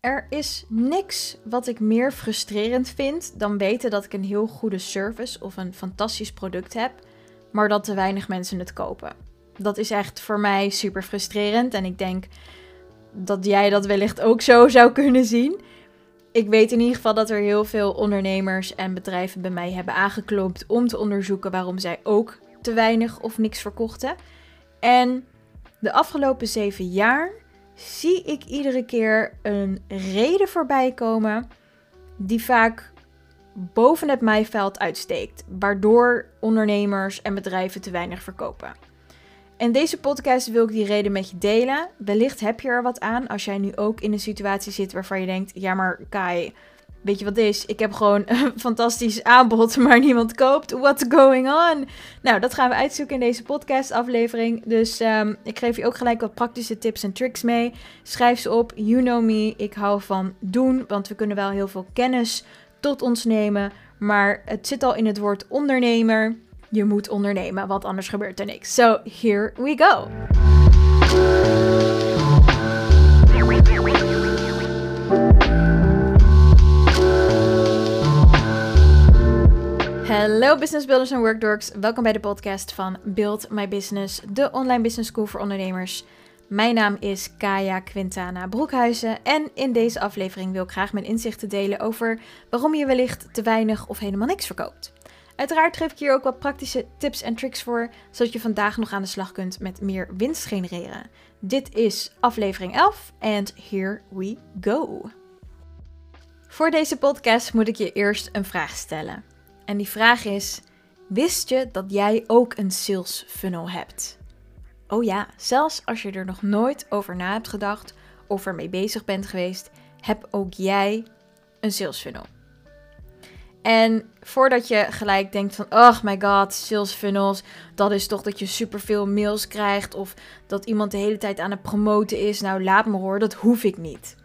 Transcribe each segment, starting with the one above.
Er is niks wat ik meer frustrerend vind dan weten dat ik een heel goede service of een fantastisch product heb, maar dat te weinig mensen het kopen. Dat is echt voor mij super frustrerend en ik denk dat jij dat wellicht ook zo zou kunnen zien. Ik weet in ieder geval dat er heel veel ondernemers en bedrijven bij mij hebben aangeklopt om te onderzoeken waarom zij ook te weinig of niks verkochten. En de afgelopen zeven jaar zie ik iedere keer een reden voorbij komen die vaak boven het maaiveld uitsteekt, waardoor ondernemers en bedrijven te weinig verkopen. In deze podcast wil ik die reden met je delen. Wellicht heb je er wat aan als jij nu ook in een situatie zit waarvan je denkt: ja, maar Kai, weet je wat is? Ik heb gewoon een fantastisch aanbod, maar niemand koopt. What's going on? Nou, dat gaan we uitzoeken in deze podcast-aflevering. Dus um, ik geef je ook gelijk wat praktische tips en tricks mee. Schrijf ze op. You know me. Ik hou van doen, want we kunnen wel heel veel kennis tot ons nemen. Maar het zit al in het woord ondernemer. Je moet ondernemen, want anders gebeurt er niks. So, here we go. Hallo business builders en workdorks. Welkom bij de podcast van Build My Business, de online business school voor ondernemers. Mijn naam is Kaya Quintana Broekhuizen en in deze aflevering wil ik graag mijn inzichten delen over waarom je wellicht te weinig of helemaal niks verkoopt. Uiteraard geef ik hier ook wat praktische tips en tricks voor, zodat je vandaag nog aan de slag kunt met meer winst genereren. Dit is aflevering 11 and here we go. Voor deze podcast moet ik je eerst een vraag stellen. En die vraag is: wist je dat jij ook een sales funnel hebt? Oh ja, zelfs als je er nog nooit over na hebt gedacht of ermee bezig bent geweest, heb ook jij een sales funnel. En voordat je gelijk denkt van, oh my god, sales funnels, dat is toch dat je superveel mails krijgt of dat iemand de hele tijd aan het promoten is. Nou, laat me horen, dat hoef ik niet.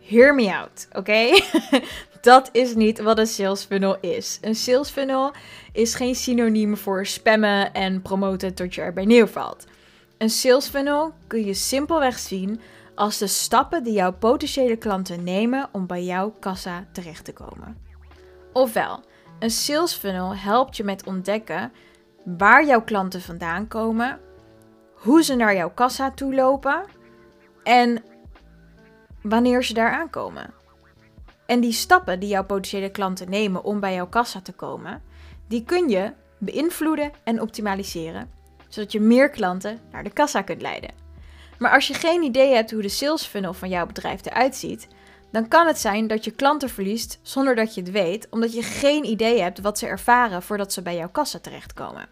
Hear me out, oké? dat is niet wat een sales funnel is. Een sales funnel is geen synoniem voor spammen en promoten tot je erbij neervalt. Een sales funnel kun je simpelweg zien als de stappen die jouw potentiële klanten nemen om bij jouw kassa terecht te komen. Ofwel, een sales funnel helpt je met ontdekken waar jouw klanten vandaan komen, hoe ze naar jouw kassa toe lopen en wanneer ze daar aankomen. En die stappen die jouw potentiële klanten nemen om bij jouw kassa te komen, die kun je beïnvloeden en optimaliseren, zodat je meer klanten naar de kassa kunt leiden. Maar als je geen idee hebt hoe de sales funnel van jouw bedrijf eruit ziet, dan kan het zijn dat je klanten verliest zonder dat je het weet, omdat je geen idee hebt wat ze ervaren voordat ze bij jouw kassa terechtkomen.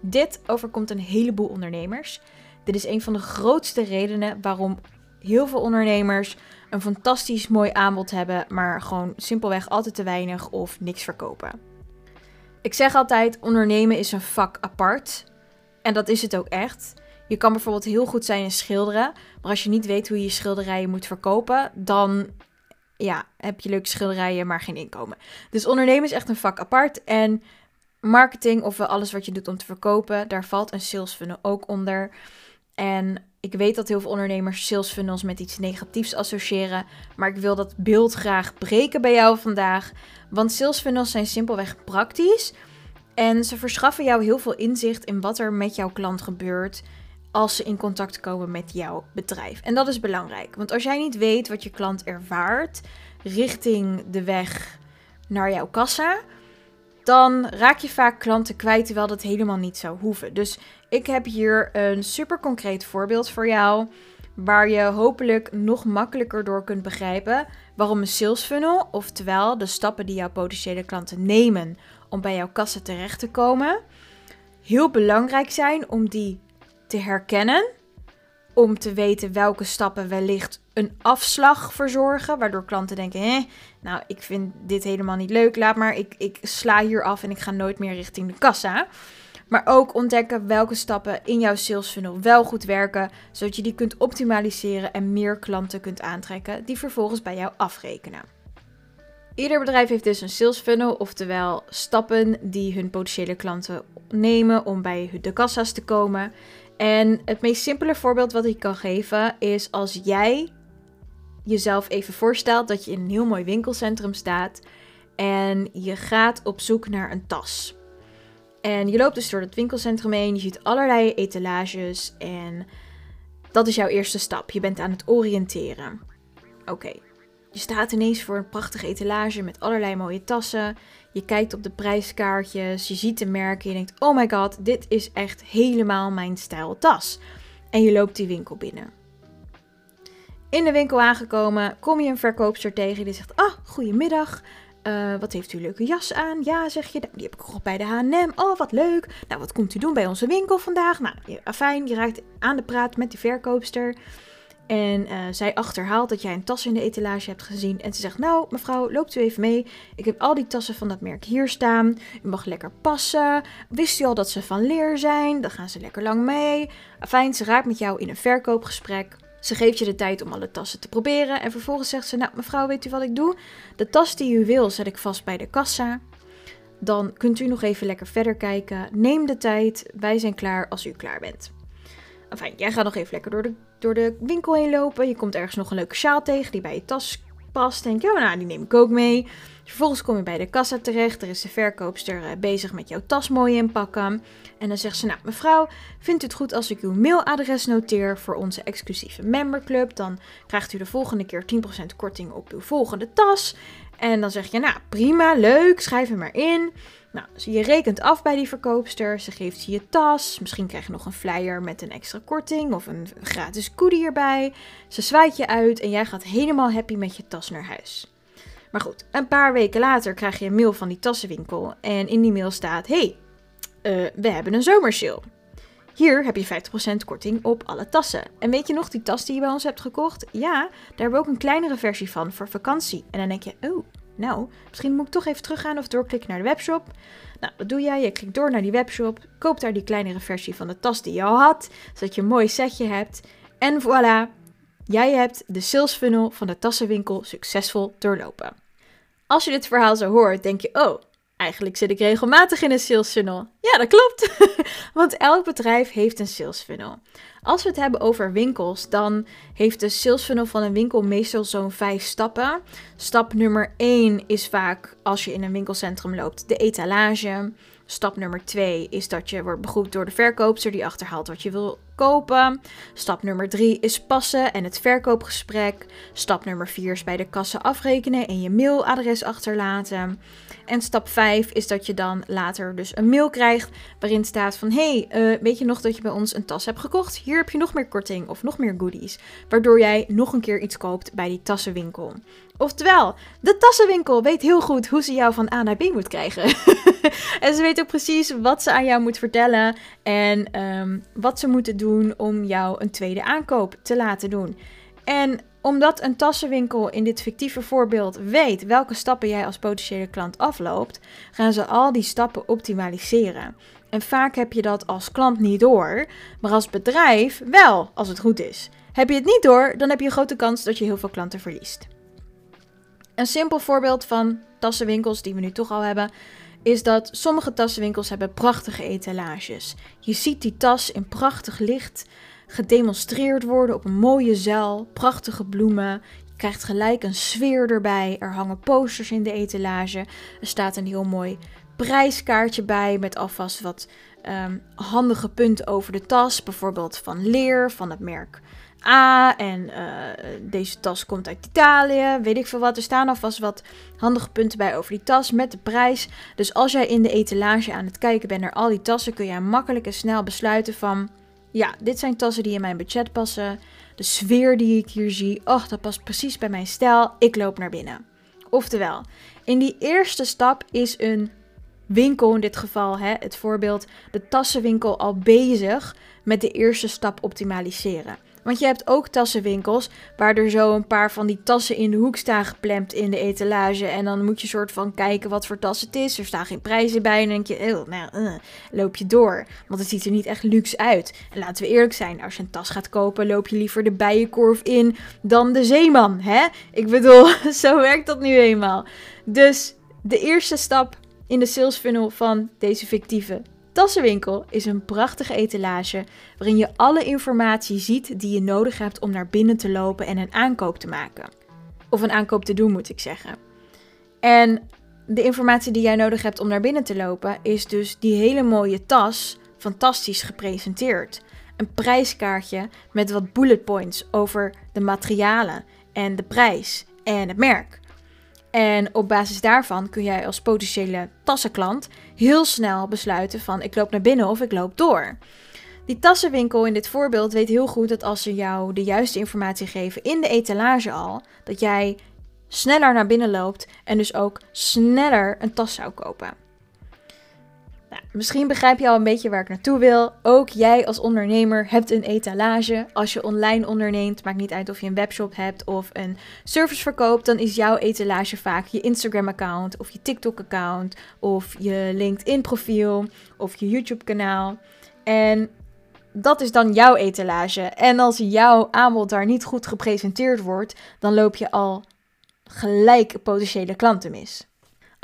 Dit overkomt een heleboel ondernemers. Dit is een van de grootste redenen waarom heel veel ondernemers een fantastisch mooi aanbod hebben, maar gewoon simpelweg altijd te weinig of niks verkopen. Ik zeg altijd: ondernemen is een vak apart. En dat is het ook echt. Je kan bijvoorbeeld heel goed zijn in schilderen, maar als je niet weet hoe je je schilderijen moet verkopen, dan ja, heb je leuke schilderijen, maar geen inkomen. Dus ondernemen is echt een vak apart. En marketing, of alles wat je doet om te verkopen, daar valt een sales funnel ook onder. En ik weet dat heel veel ondernemers sales funnels met iets negatiefs associëren, maar ik wil dat beeld graag breken bij jou vandaag. Want sales funnels zijn simpelweg praktisch en ze verschaffen jou heel veel inzicht in wat er met jouw klant gebeurt als ze in contact komen met jouw bedrijf. En dat is belangrijk, want als jij niet weet wat je klant ervaart richting de weg naar jouw kassa, dan raak je vaak klanten kwijt terwijl dat helemaal niet zou hoeven. Dus ik heb hier een super concreet voorbeeld voor jou. Waar je hopelijk nog makkelijker door kunt begrijpen waarom een sales funnel, oftewel de stappen die jouw potentiële klanten nemen om bij jouw kassa terecht te komen, heel belangrijk zijn om die te herkennen. Om te weten welke stappen wellicht een afslag verzorgen. Waardoor klanten denken: hé, nou, ik vind dit helemaal niet leuk. Laat maar, ik, ik sla hier af en ik ga nooit meer richting de kassa. Maar ook ontdekken welke stappen in jouw sales funnel wel goed werken, zodat je die kunt optimaliseren en meer klanten kunt aantrekken die vervolgens bij jou afrekenen. Ieder bedrijf heeft dus een sales funnel, oftewel stappen die hun potentiële klanten nemen om bij de kassa's te komen. En het meest simpele voorbeeld wat ik kan geven is als jij jezelf even voorstelt dat je in een heel mooi winkelcentrum staat en je gaat op zoek naar een tas. En je loopt dus door het winkelcentrum heen, je ziet allerlei etalages en dat is jouw eerste stap. Je bent aan het oriënteren. Oké, je staat ineens voor een prachtige etalage met allerlei mooie tassen. Je kijkt op de prijskaartjes, je ziet de merken, je denkt: oh my god, dit is echt helemaal mijn stijl tas. En je loopt die winkel binnen. In de winkel aangekomen kom je een verkoopster tegen die zegt: Ah, goedemiddag. Uh, wat heeft u leuke jas aan? Ja, zeg je. Nou, die heb ik gekocht bij de H&M. Oh, wat leuk. Nou, wat komt u doen bij onze winkel vandaag? Nou, fijn. Je raakt aan de praat met die verkoopster. En uh, zij achterhaalt dat jij een tas in de etalage hebt gezien. En ze zegt: Nou, mevrouw, loopt u even mee. Ik heb al die tassen van dat merk hier staan. U mag lekker passen. Wist u al dat ze van leer zijn? Dan gaan ze lekker lang mee. Fijn, ze raakt met jou in een verkoopgesprek. Ze geeft je de tijd om alle tassen te proberen. En vervolgens zegt ze: Nou, mevrouw, weet u wat ik doe? De tas die u wil, zet ik vast bij de kassa. Dan kunt u nog even lekker verder kijken. Neem de tijd. Wij zijn klaar als u klaar bent. Jij gaat nog even lekker door de, door de winkel heen lopen. Je komt ergens nog een leuke sjaal tegen die bij je tas past. Denk je, oh, nou, die neem ik ook mee. Vervolgens kom je bij de kassa terecht. Er is de verkoopster eh, bezig met jouw tas mooi inpakken. En dan zegt ze, nou mevrouw, vindt u het goed als ik uw mailadres noteer voor onze exclusieve memberclub? Dan krijgt u de volgende keer 10% korting op uw volgende tas. En dan zeg je, nou prima, leuk, schrijf hem maar in. Nou, je rekent af bij die verkoopster. Ze geeft je je tas. Misschien krijg je nog een flyer met een extra korting of een gratis goodie erbij. Ze zwaait je uit en jij gaat helemaal happy met je tas naar huis. Maar goed, een paar weken later krijg je een mail van die tassenwinkel. En in die mail staat: Hey, uh, we hebben een zomersale. Hier heb je 50% korting op alle tassen. En weet je nog die tas die je bij ons hebt gekocht? Ja, daar hebben we ook een kleinere versie van voor vakantie. En dan denk je: Oh, nou, misschien moet ik toch even teruggaan of doorklikken naar de webshop. Nou, wat doe jij? Je klikt door naar die webshop, koopt daar die kleinere versie van de tas die je al had, zodat je een mooi setje hebt. En voilà, jij hebt de sales funnel van de tassenwinkel succesvol doorlopen. Als je dit verhaal zo hoort, denk je: Oh, eigenlijk zit ik regelmatig in een sales funnel. Ja, dat klopt. Want elk bedrijf heeft een sales funnel. Als we het hebben over winkels, dan heeft de sales funnel van een winkel meestal zo'n vijf stappen. Stap nummer 1 is vaak als je in een winkelcentrum loopt, de etalage. Stap nummer 2 is dat je wordt begroet door de verkoopster die achterhaalt wat je wil kopen. Stap nummer 3 is passen en het verkoopgesprek. Stap nummer 4 is bij de kassa afrekenen en je mailadres achterlaten. En stap 5 is dat je dan later dus een mail krijgt waarin staat van... hey, uh, weet je nog dat je bij ons een tas hebt gekocht? Hier heb je nog meer korting of nog meer goodies. Waardoor jij nog een keer iets koopt bij die tassenwinkel. Oftewel, de tassenwinkel weet heel goed hoe ze jou van A naar B moet krijgen. en ze weet ook precies wat ze aan jou moet vertellen en um, wat ze moeten doen om jou een tweede aankoop te laten doen. En omdat een tassenwinkel in dit fictieve voorbeeld weet welke stappen jij als potentiële klant afloopt, gaan ze al die stappen optimaliseren. En vaak heb je dat als klant niet door, maar als bedrijf wel, als het goed is. Heb je het niet door, dan heb je een grote kans dat je heel veel klanten verliest. Een simpel voorbeeld van tassenwinkels die we nu toch al hebben, is dat sommige tassenwinkels hebben prachtige etalages. Je ziet die tas in prachtig licht gedemonstreerd worden op een mooie zuil, prachtige bloemen. Je krijgt gelijk een sfeer erbij. Er hangen posters in de etalage. Er staat een heel mooi prijskaartje bij met alvast wat um, handige punten over de tas. Bijvoorbeeld van leer, van het merk En uh, deze tas komt uit Italië. Weet ik veel wat. Er staan alvast wat handige punten bij over die tas met de prijs. Dus als jij in de etalage aan het kijken bent naar al die tassen, kun je makkelijk en snel besluiten van ja, dit zijn tassen die in mijn budget passen. De sfeer die ik hier zie, oh, dat past precies bij mijn stijl. Ik loop naar binnen. Oftewel, in die eerste stap is een winkel, in dit geval hè, het voorbeeld, de tassenwinkel al bezig met de eerste stap optimaliseren. Want je hebt ook tassenwinkels waar er zo een paar van die tassen in de hoek staan geplemd in de etalage. En dan moet je soort van kijken wat voor tas het is. Er staan geen prijzen bij. En dan denk je, nou, uh, loop je door. Want het ziet er niet echt luxe uit. En laten we eerlijk zijn, als je een tas gaat kopen, loop je liever de bijenkorf in dan de zeeman. Hè? Ik bedoel, zo werkt dat nu eenmaal. Dus de eerste stap in de sales funnel van deze fictieve tassenwinkel is een prachtige etalage waarin je alle informatie ziet die je nodig hebt om naar binnen te lopen en een aankoop te maken. Of een aankoop te doen, moet ik zeggen. En de informatie die jij nodig hebt om naar binnen te lopen is dus die hele mooie tas fantastisch gepresenteerd. Een prijskaartje met wat bullet points over de materialen en de prijs en het merk. En op basis daarvan kun jij als potentiële tassenklant heel snel besluiten van ik loop naar binnen of ik loop door. Die tassenwinkel in dit voorbeeld weet heel goed dat als ze jou de juiste informatie geven in de etalage al, dat jij sneller naar binnen loopt en dus ook sneller een tas zou kopen. Nou, misschien begrijp je al een beetje waar ik naartoe wil. Ook jij als ondernemer hebt een etalage. Als je online onderneemt, maakt niet uit of je een webshop hebt of een service verkoopt, dan is jouw etalage vaak je Instagram-account of je TikTok-account of je LinkedIn-profiel of je YouTube-kanaal. En dat is dan jouw etalage. En als jouw aanbod daar niet goed gepresenteerd wordt, dan loop je al gelijk potentiële klanten mis.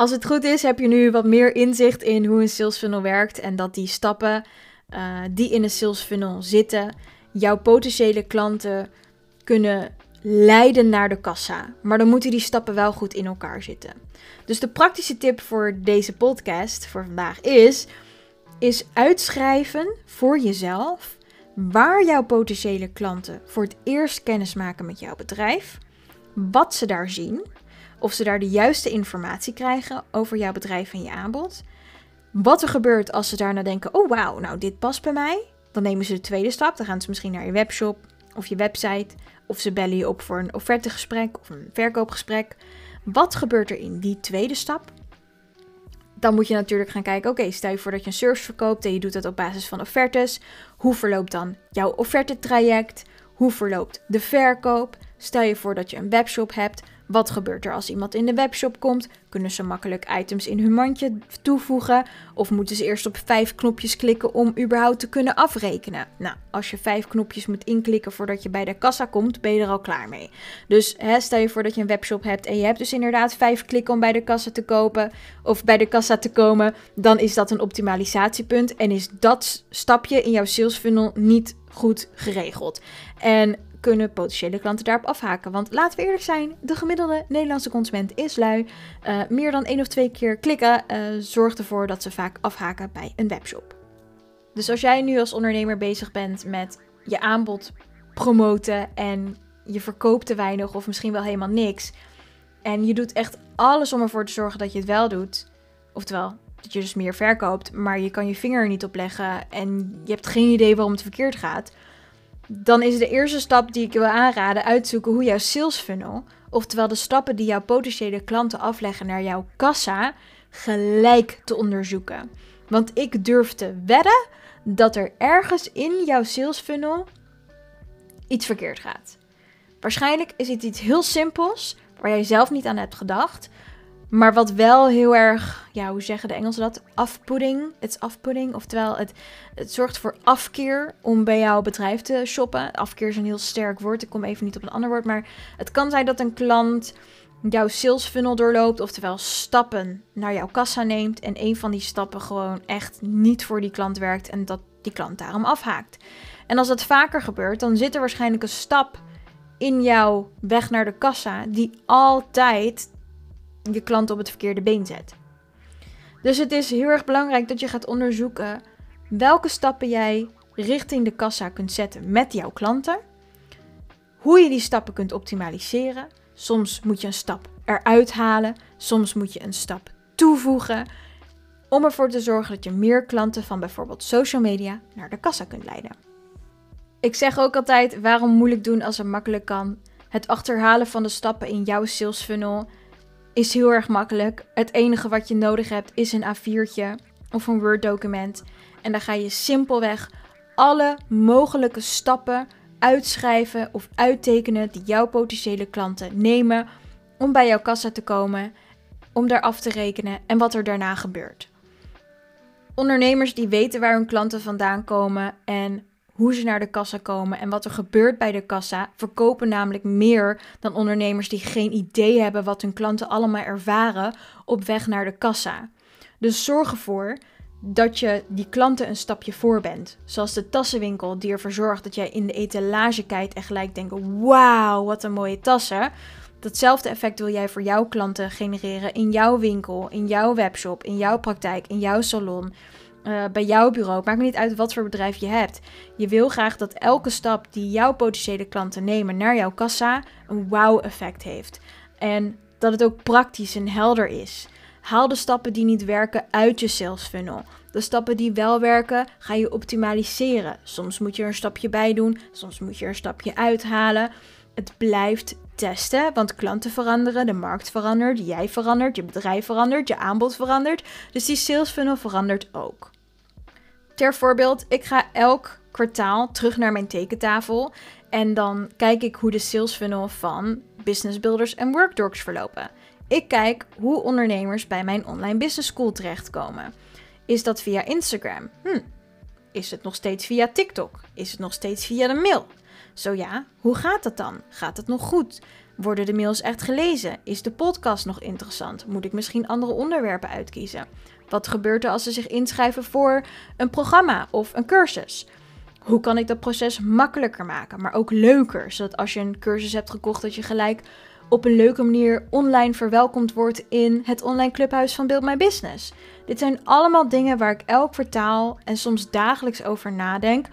Als het goed is, heb je nu wat meer inzicht in hoe een sales funnel werkt en dat die stappen uh, die in een sales funnel zitten, jouw potentiële klanten kunnen leiden naar de kassa. Maar dan moeten die stappen wel goed in elkaar zitten. Dus de praktische tip voor deze podcast voor vandaag is: is uitschrijven voor jezelf waar jouw potentiële klanten voor het eerst kennis maken met jouw bedrijf, wat ze daar zien of ze daar de juiste informatie krijgen over jouw bedrijf en je aanbod. Wat er gebeurt als ze daarna denken: oh wauw, nou dit past bij mij. Dan nemen ze de tweede stap. Dan gaan ze misschien naar je webshop of je website. Of ze bellen je op voor een offertegesprek of een verkoopgesprek. Wat gebeurt er in die tweede stap? Dan moet je natuurlijk gaan kijken: oké, stel je voor dat je een service verkoopt en je doet dat op basis van offertes. Hoe verloopt dan jouw offertetraject? Hoe verloopt de verkoop? Stel je voor dat je een webshop hebt. Wat gebeurt er als iemand in de webshop komt? Kunnen ze makkelijk items in hun mandje toevoegen? Of moeten ze eerst op vijf knopjes klikken om überhaupt te kunnen afrekenen? Nou, als je vijf knopjes moet inklikken voordat je bij de kassa komt, ben je er al klaar mee. Dus hè, stel je voor dat je een webshop hebt en je hebt dus inderdaad vijf klikken om bij de kassa te kopen of bij de kassa te komen, dan is dat een optimalisatiepunt en is dat stapje in jouw sales funnel niet goed geregeld. En kunnen potentiële klanten daarop afhaken. Want laten we eerlijk zijn, de gemiddelde Nederlandse consument is lui. Uh, meer dan één of twee keer klikken uh, zorgt ervoor dat ze vaak afhaken bij een webshop. Dus als jij nu als ondernemer bezig bent met je aanbod promoten en je verkoopt te weinig of misschien wel helemaal niks. En je doet echt alles om ervoor te zorgen dat je het wel doet. Oftewel, dat je dus meer verkoopt, maar je kan je vinger er niet op leggen en je hebt geen idee waarom het verkeerd gaat dan is de eerste stap die ik wil aanraden uitzoeken hoe jouw sales funnel, oftewel de stappen die jouw potentiële klanten afleggen naar jouw kassa, gelijk te onderzoeken. Want ik durf te wedden dat er ergens in jouw sales funnel iets verkeerd gaat. Waarschijnlijk is het iets heel simpels waar jij zelf niet aan hebt gedacht, maar wat wel heel erg, ja, hoe zeggen de Engelsen dat? Afpudding. Het is afpudding. Oftewel, het, het zorgt voor afkeer om bij jouw bedrijf te shoppen. Afkeer is een heel sterk woord. Ik kom even niet op een ander woord. Maar het kan zijn dat een klant jouw sales funnel doorloopt. Oftewel, stappen naar jouw kassa neemt. En een van die stappen gewoon echt niet voor die klant werkt. En dat die klant daarom afhaakt. En als dat vaker gebeurt, dan zit er waarschijnlijk een stap in jouw weg naar de kassa die altijd je klant op het verkeerde been zet. Dus het is heel erg belangrijk dat je gaat onderzoeken welke stappen jij richting de kassa kunt zetten met jouw klanten. Hoe je die stappen kunt optimaliseren. Soms moet je een stap eruit halen, soms moet je een stap toevoegen. Om ervoor te zorgen dat je meer klanten van bijvoorbeeld social media naar de kassa kunt leiden. Ik zeg ook altijd: waarom moeilijk doen als het makkelijk kan? Het achterhalen van de stappen in jouw sales funnel is heel erg makkelijk. Het enige wat je nodig hebt is een A4'tje of een Word document. En dan ga je simpelweg alle mogelijke stappen uitschrijven of uittekenen die jouw potentiële klanten nemen om bij jouw kassa te komen, om daar af te rekenen en wat er daarna gebeurt. Ondernemers die weten waar hun klanten vandaan komen en hoe ze naar de kassa komen en wat er gebeurt bij de kassa, verkopen namelijk meer dan ondernemers die geen idee hebben wat hun klanten allemaal ervaren op weg naar de kassa. Dus zorg ervoor dat je die klanten een stapje voor bent. Zoals de tassenwinkel die ervoor zorgt dat jij in de etalage kijkt en gelijk denkt: wauw, wat een mooie tassen. Datzelfde effect wil jij voor jouw klanten genereren in jouw winkel, in jouw webshop, in jouw praktijk, in jouw salon, uh, bij jouw bureau. Maakt me niet uit wat voor bedrijf je hebt. Je wil graag dat elke stap die jouw potentiële klanten nemen naar jouw kassa een wow-effect heeft. En dat het ook praktisch en helder is. Haal de stappen die niet werken uit je sales funnel. De stappen die wel werken, ga je optimaliseren. Soms moet je er een stapje bij doen, soms moet je er een stapje uithalen. Het blijft testen, want klanten veranderen, de markt verandert, jij verandert, je bedrijf verandert, je aanbod verandert. Dus die sales funnel verandert ook. Ter voorbeeld, ik ga elk kwartaal terug naar mijn tekentafel en dan kijk ik hoe de sales funnel van business builders en workdogs verlopen. Ik kijk hoe ondernemers bij mijn online business school terechtkomen. Is dat via Instagram? Hm. Is het nog steeds via TikTok? Is het nog steeds via de mail? Zo ja, hoe gaat dat dan? Gaat het nog goed? Worden de mails echt gelezen? Is de podcast nog interessant? Moet ik misschien andere onderwerpen uitkiezen? Wat gebeurt er als ze zich inschrijven voor een programma of een cursus? Hoe kan ik dat proces makkelijker maken, maar ook leuker, zodat als je een cursus hebt gekocht dat je gelijk op een leuke manier online verwelkomd wordt in het online clubhuis van Build My Business. Dit zijn allemaal dingen waar ik elk kwartaal en soms dagelijks over nadenk,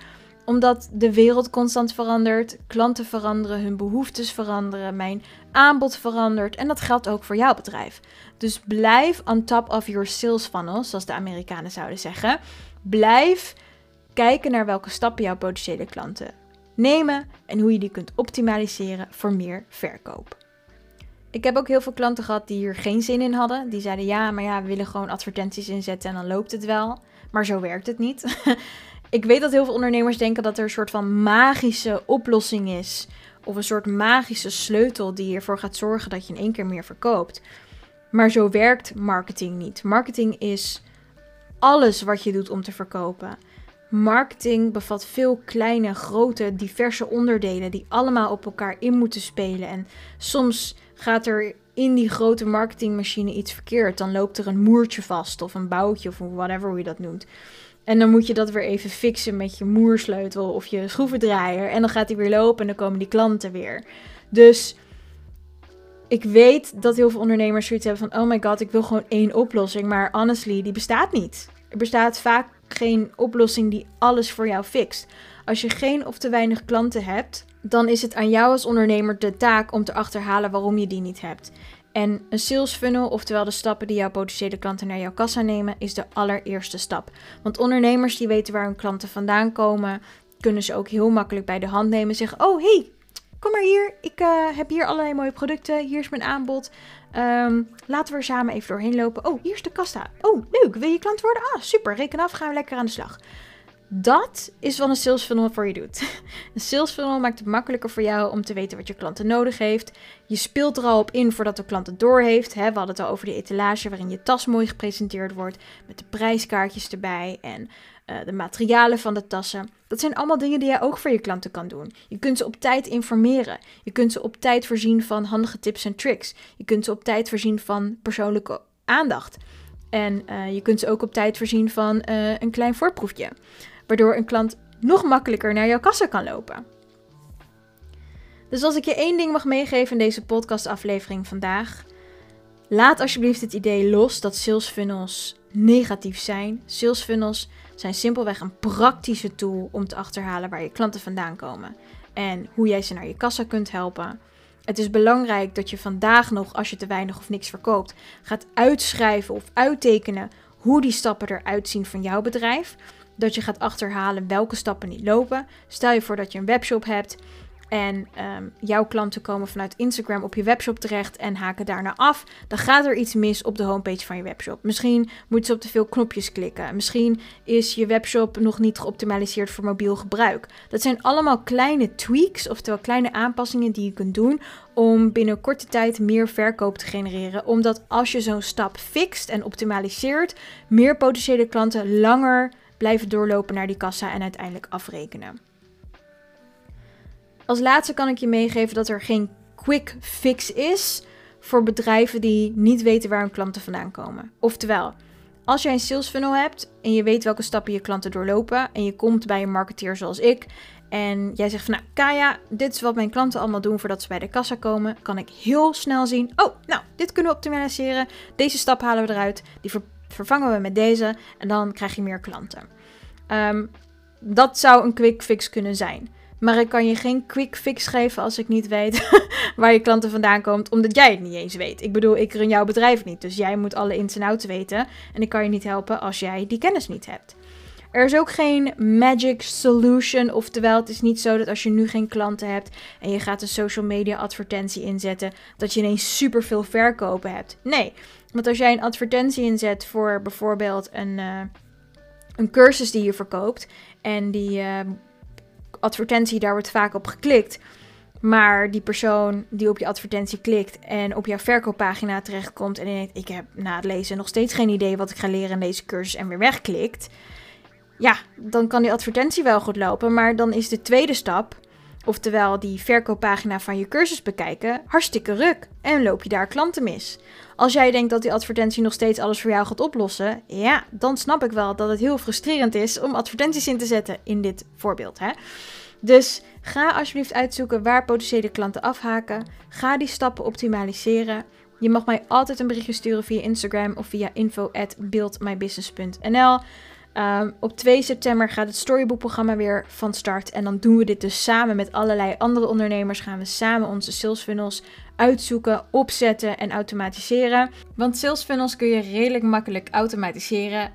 omdat de wereld constant verandert, klanten veranderen, hun behoeftes veranderen, mijn aanbod verandert en dat geldt ook voor jouw bedrijf. Dus blijf on top of your sales funnel, zoals de Amerikanen zouden zeggen. Blijf kijken naar welke stappen jouw potentiële klanten nemen en hoe je die kunt optimaliseren voor meer verkoop. Ik heb ook heel veel klanten gehad die hier geen zin in hadden. Die zeiden ja, maar ja, we willen gewoon advertenties inzetten en dan loopt het wel. Maar zo werkt het niet. ik weet dat heel veel ondernemers denken dat er een soort van magische oplossing is. Of een soort magische sleutel die ervoor gaat zorgen dat je in één keer meer verkoopt. Maar zo werkt marketing niet. Marketing is alles wat je doet om te verkopen. Marketing bevat veel kleine, grote, diverse onderdelen die allemaal op elkaar in moeten spelen. En soms gaat er in die grote marketingmachine iets verkeerd. Dan loopt er een moertje vast of een boutje of whatever hoe je dat noemt. En dan moet je dat weer even fixen met je moersleutel of je schroevendraaier. En dan gaat hij weer lopen en dan komen die klanten weer. Dus ik weet dat heel veel ondernemers zoiets hebben van: oh my god, ik wil gewoon één oplossing. Maar honestly, die bestaat niet. Er bestaat vaak geen oplossing die alles voor jou fixt. Als je geen of te weinig klanten hebt, dan is het aan jou als ondernemer de taak om te achterhalen waarom je die niet hebt. En een sales funnel, oftewel de stappen die jouw potentiële klanten naar jouw kassa nemen, is de allereerste stap. Want ondernemers die weten waar hun klanten vandaan komen, kunnen ze ook heel makkelijk bij de hand nemen. Zeggen: Oh, hey, kom maar hier. Ik uh, heb hier allerlei mooie producten. Hier is mijn aanbod. Um, laten we er samen even doorheen lopen. Oh, hier is de kassa. Oh, leuk. Wil je klant worden? Ah, super. Reken af. Gaan we lekker aan de slag. Dat is wat een sales funnel voor je doet. Een sales funnel maakt het makkelijker voor jou om te weten wat je klanten nodig heeft. Je speelt er al op in voordat de klant het door heeft. We hadden het al over de etalage waarin je tas mooi gepresenteerd wordt. Met de prijskaartjes erbij en uh, de materialen van de tassen. Dat zijn allemaal dingen die jij ook voor je klanten kan doen. Je kunt ze op tijd informeren. Je kunt ze op tijd voorzien van handige tips en tricks. Je kunt ze op tijd voorzien van persoonlijke aandacht. En uh, je kunt ze ook op tijd voorzien van uh, een klein voorproefje waardoor een klant nog makkelijker naar jouw kassa kan lopen. Dus als ik je één ding mag meegeven in deze podcastaflevering vandaag, laat alsjeblieft het idee los dat sales funnels negatief zijn. Sales funnels zijn simpelweg een praktische tool om te achterhalen waar je klanten vandaan komen en hoe jij ze naar je kassa kunt helpen. Het is belangrijk dat je vandaag nog, als je te weinig of niks verkoopt, gaat uitschrijven of uittekenen hoe die stappen eruit zien van jouw bedrijf dat je gaat achterhalen welke stappen niet lopen. Stel je voor dat je een webshop hebt en ehm, jouw klanten komen vanuit Instagram op je webshop terecht en haken daarna af, dan gaat er iets mis op de homepage van je webshop. Misschien moeten ze op te veel knopjes klikken. Misschien is je webshop nog niet geoptimaliseerd voor mobiel gebruik. Dat zijn allemaal kleine tweaks, oftewel kleine aanpassingen die je kunt doen om binnen korte tijd meer verkoop te genereren. Omdat als je zo'n stap fixt en optimaliseert, meer potentiële klanten langer blijven doorlopen naar die kassa en uiteindelijk afrekenen. Als laatste kan ik je meegeven dat er geen quick fix is voor bedrijven die niet weten waar hun klanten vandaan komen. Oftewel, Als jij een sales funnel hebt en je weet welke stappen je klanten doorlopen en je komt bij een marketeer zoals ik en jij zegt van nou Kaya, dit is wat mijn klanten allemaal doen voordat ze bij de kassa komen, kan ik heel snel zien, oh nou dit kunnen we optimaliseren, deze stap halen we eruit, die vervangen we met deze en dan krijg je meer klanten. Ehm, dat zou een quick fix kunnen zijn. Maar ik kan je geen quick fix geven als ik niet weet waar je klanten vandaan komt, omdat jij het niet eens weet. Ik bedoel, ik run jouw bedrijf niet, dus jij moet alle ins en outs weten. En ik kan je niet helpen als jij die kennis niet hebt. Er is ook geen magic solution, oftewel het is niet zo dat als je nu geen klanten hebt en je gaat een social media advertentie inzetten, dat je ineens superveel verkopen hebt. Nee, want als jij een advertentie inzet voor bijvoorbeeld een, uh, een cursus die je verkoopt en die uh, advertentie, daar wordt vaak op geklikt. Maar die persoon die op je advertentie klikt en op jouw verkooppagina terechtkomt en denkt: Ik heb na het lezen nog steeds geen idee wat ik ga leren in deze cursus en weer wegklikt. Ja, dan kan die advertentie wel goed lopen, maar dan is de tweede stap, oftewel die verkooppagina van je cursus bekijken, hartstikke ruk en loop je daar klanten mis. Als jij denkt dat die advertentie nog steeds alles voor jou gaat oplossen, ja, dan snap ik wel dat het heel frustrerend is om advertenties in te zetten in dit voorbeeld. Hè? Dus ga alsjeblieft uitzoeken waar potentiële klanten afhaken. Ga die stappen optimaliseren. Je mag mij altijd een berichtje sturen via Instagram of via info@buildmybusiness.nl. Um, op 2 september gaat het Storybook-programma weer van start. En dan doen we dit dus samen met allerlei andere ondernemers. Gaan we samen onze sales funnels uitzoeken, opzetten en automatiseren. Want sales funnels kun je redelijk makkelijk automatiseren.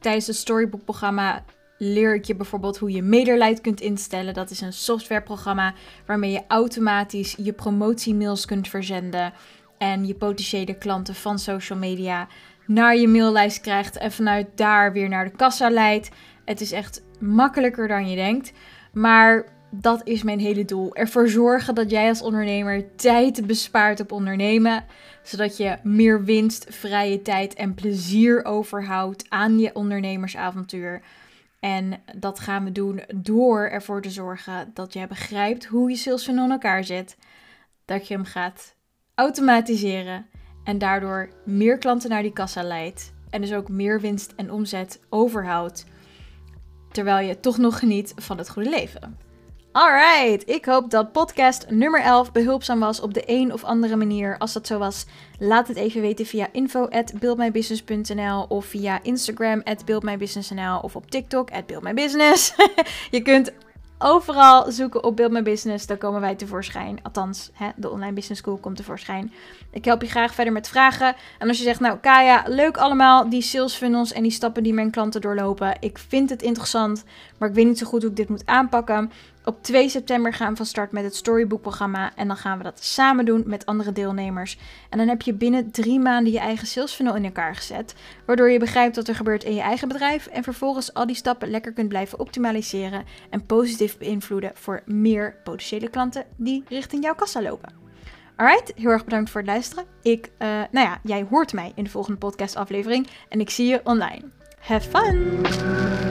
Tijdens het Storybook-programma leer ik je bijvoorbeeld hoe je Mailerlite kunt instellen. Dat is een softwareprogramma waarmee je automatisch je promotiemails kunt verzenden. En je potentiële klanten van social media naar je maillijst krijgt en vanuit daar weer naar de kassa leidt. Het is echt makkelijker dan je denkt. Maar dat is mijn hele doel. Ervoor zorgen dat jij als ondernemer tijd bespaart op ondernemen. Zodat je meer winst, vrije tijd en plezier overhoudt aan je ondernemersavontuur. En dat gaan we doen door ervoor te zorgen dat jij begrijpt hoe je sales funnel in elkaar zit. Dat je hem gaat automatiseren en daardoor meer klanten naar die kassa leidt. En dus ook meer winst en omzet overhoudt. Terwijl je toch nog geniet van het goede leven. Alright, ik hoop dat podcast nummer 11 behulpzaam was op de een of andere manier. Als dat zo was, laat het even weten via info at buildmybusiness.nl of via Instagram buildmybusiness.nl of op TikTok buildmybusiness. je kunt overal zoeken op Build My Business, dan komen wij tevoorschijn. Althans, hè, de Online Business School komt tevoorschijn. Ik help je graag verder met vragen. En als je zegt, nou Kaya, leuk allemaal, die sales funnels en die stappen die mijn klanten doorlopen. Ik vind het interessant, maar ik weet niet zo goed hoe ik dit moet aanpakken. Op 2 september gaan we van start met het Storybook-programma. En dan gaan we dat samen doen met andere deelnemers. En dan heb je binnen drie maanden je eigen sales funnel in elkaar gezet. Waardoor je begrijpt wat er gebeurt in je eigen bedrijf. En vervolgens al die stappen lekker kunt blijven optimaliseren. En positief beïnvloeden voor meer potentiële klanten die richting jouw kassa lopen. Alright, heel erg bedankt voor het luisteren. Ik, uh, nou ja, jij hoort mij in de volgende podcast aflevering. En ik zie je online. Have fun!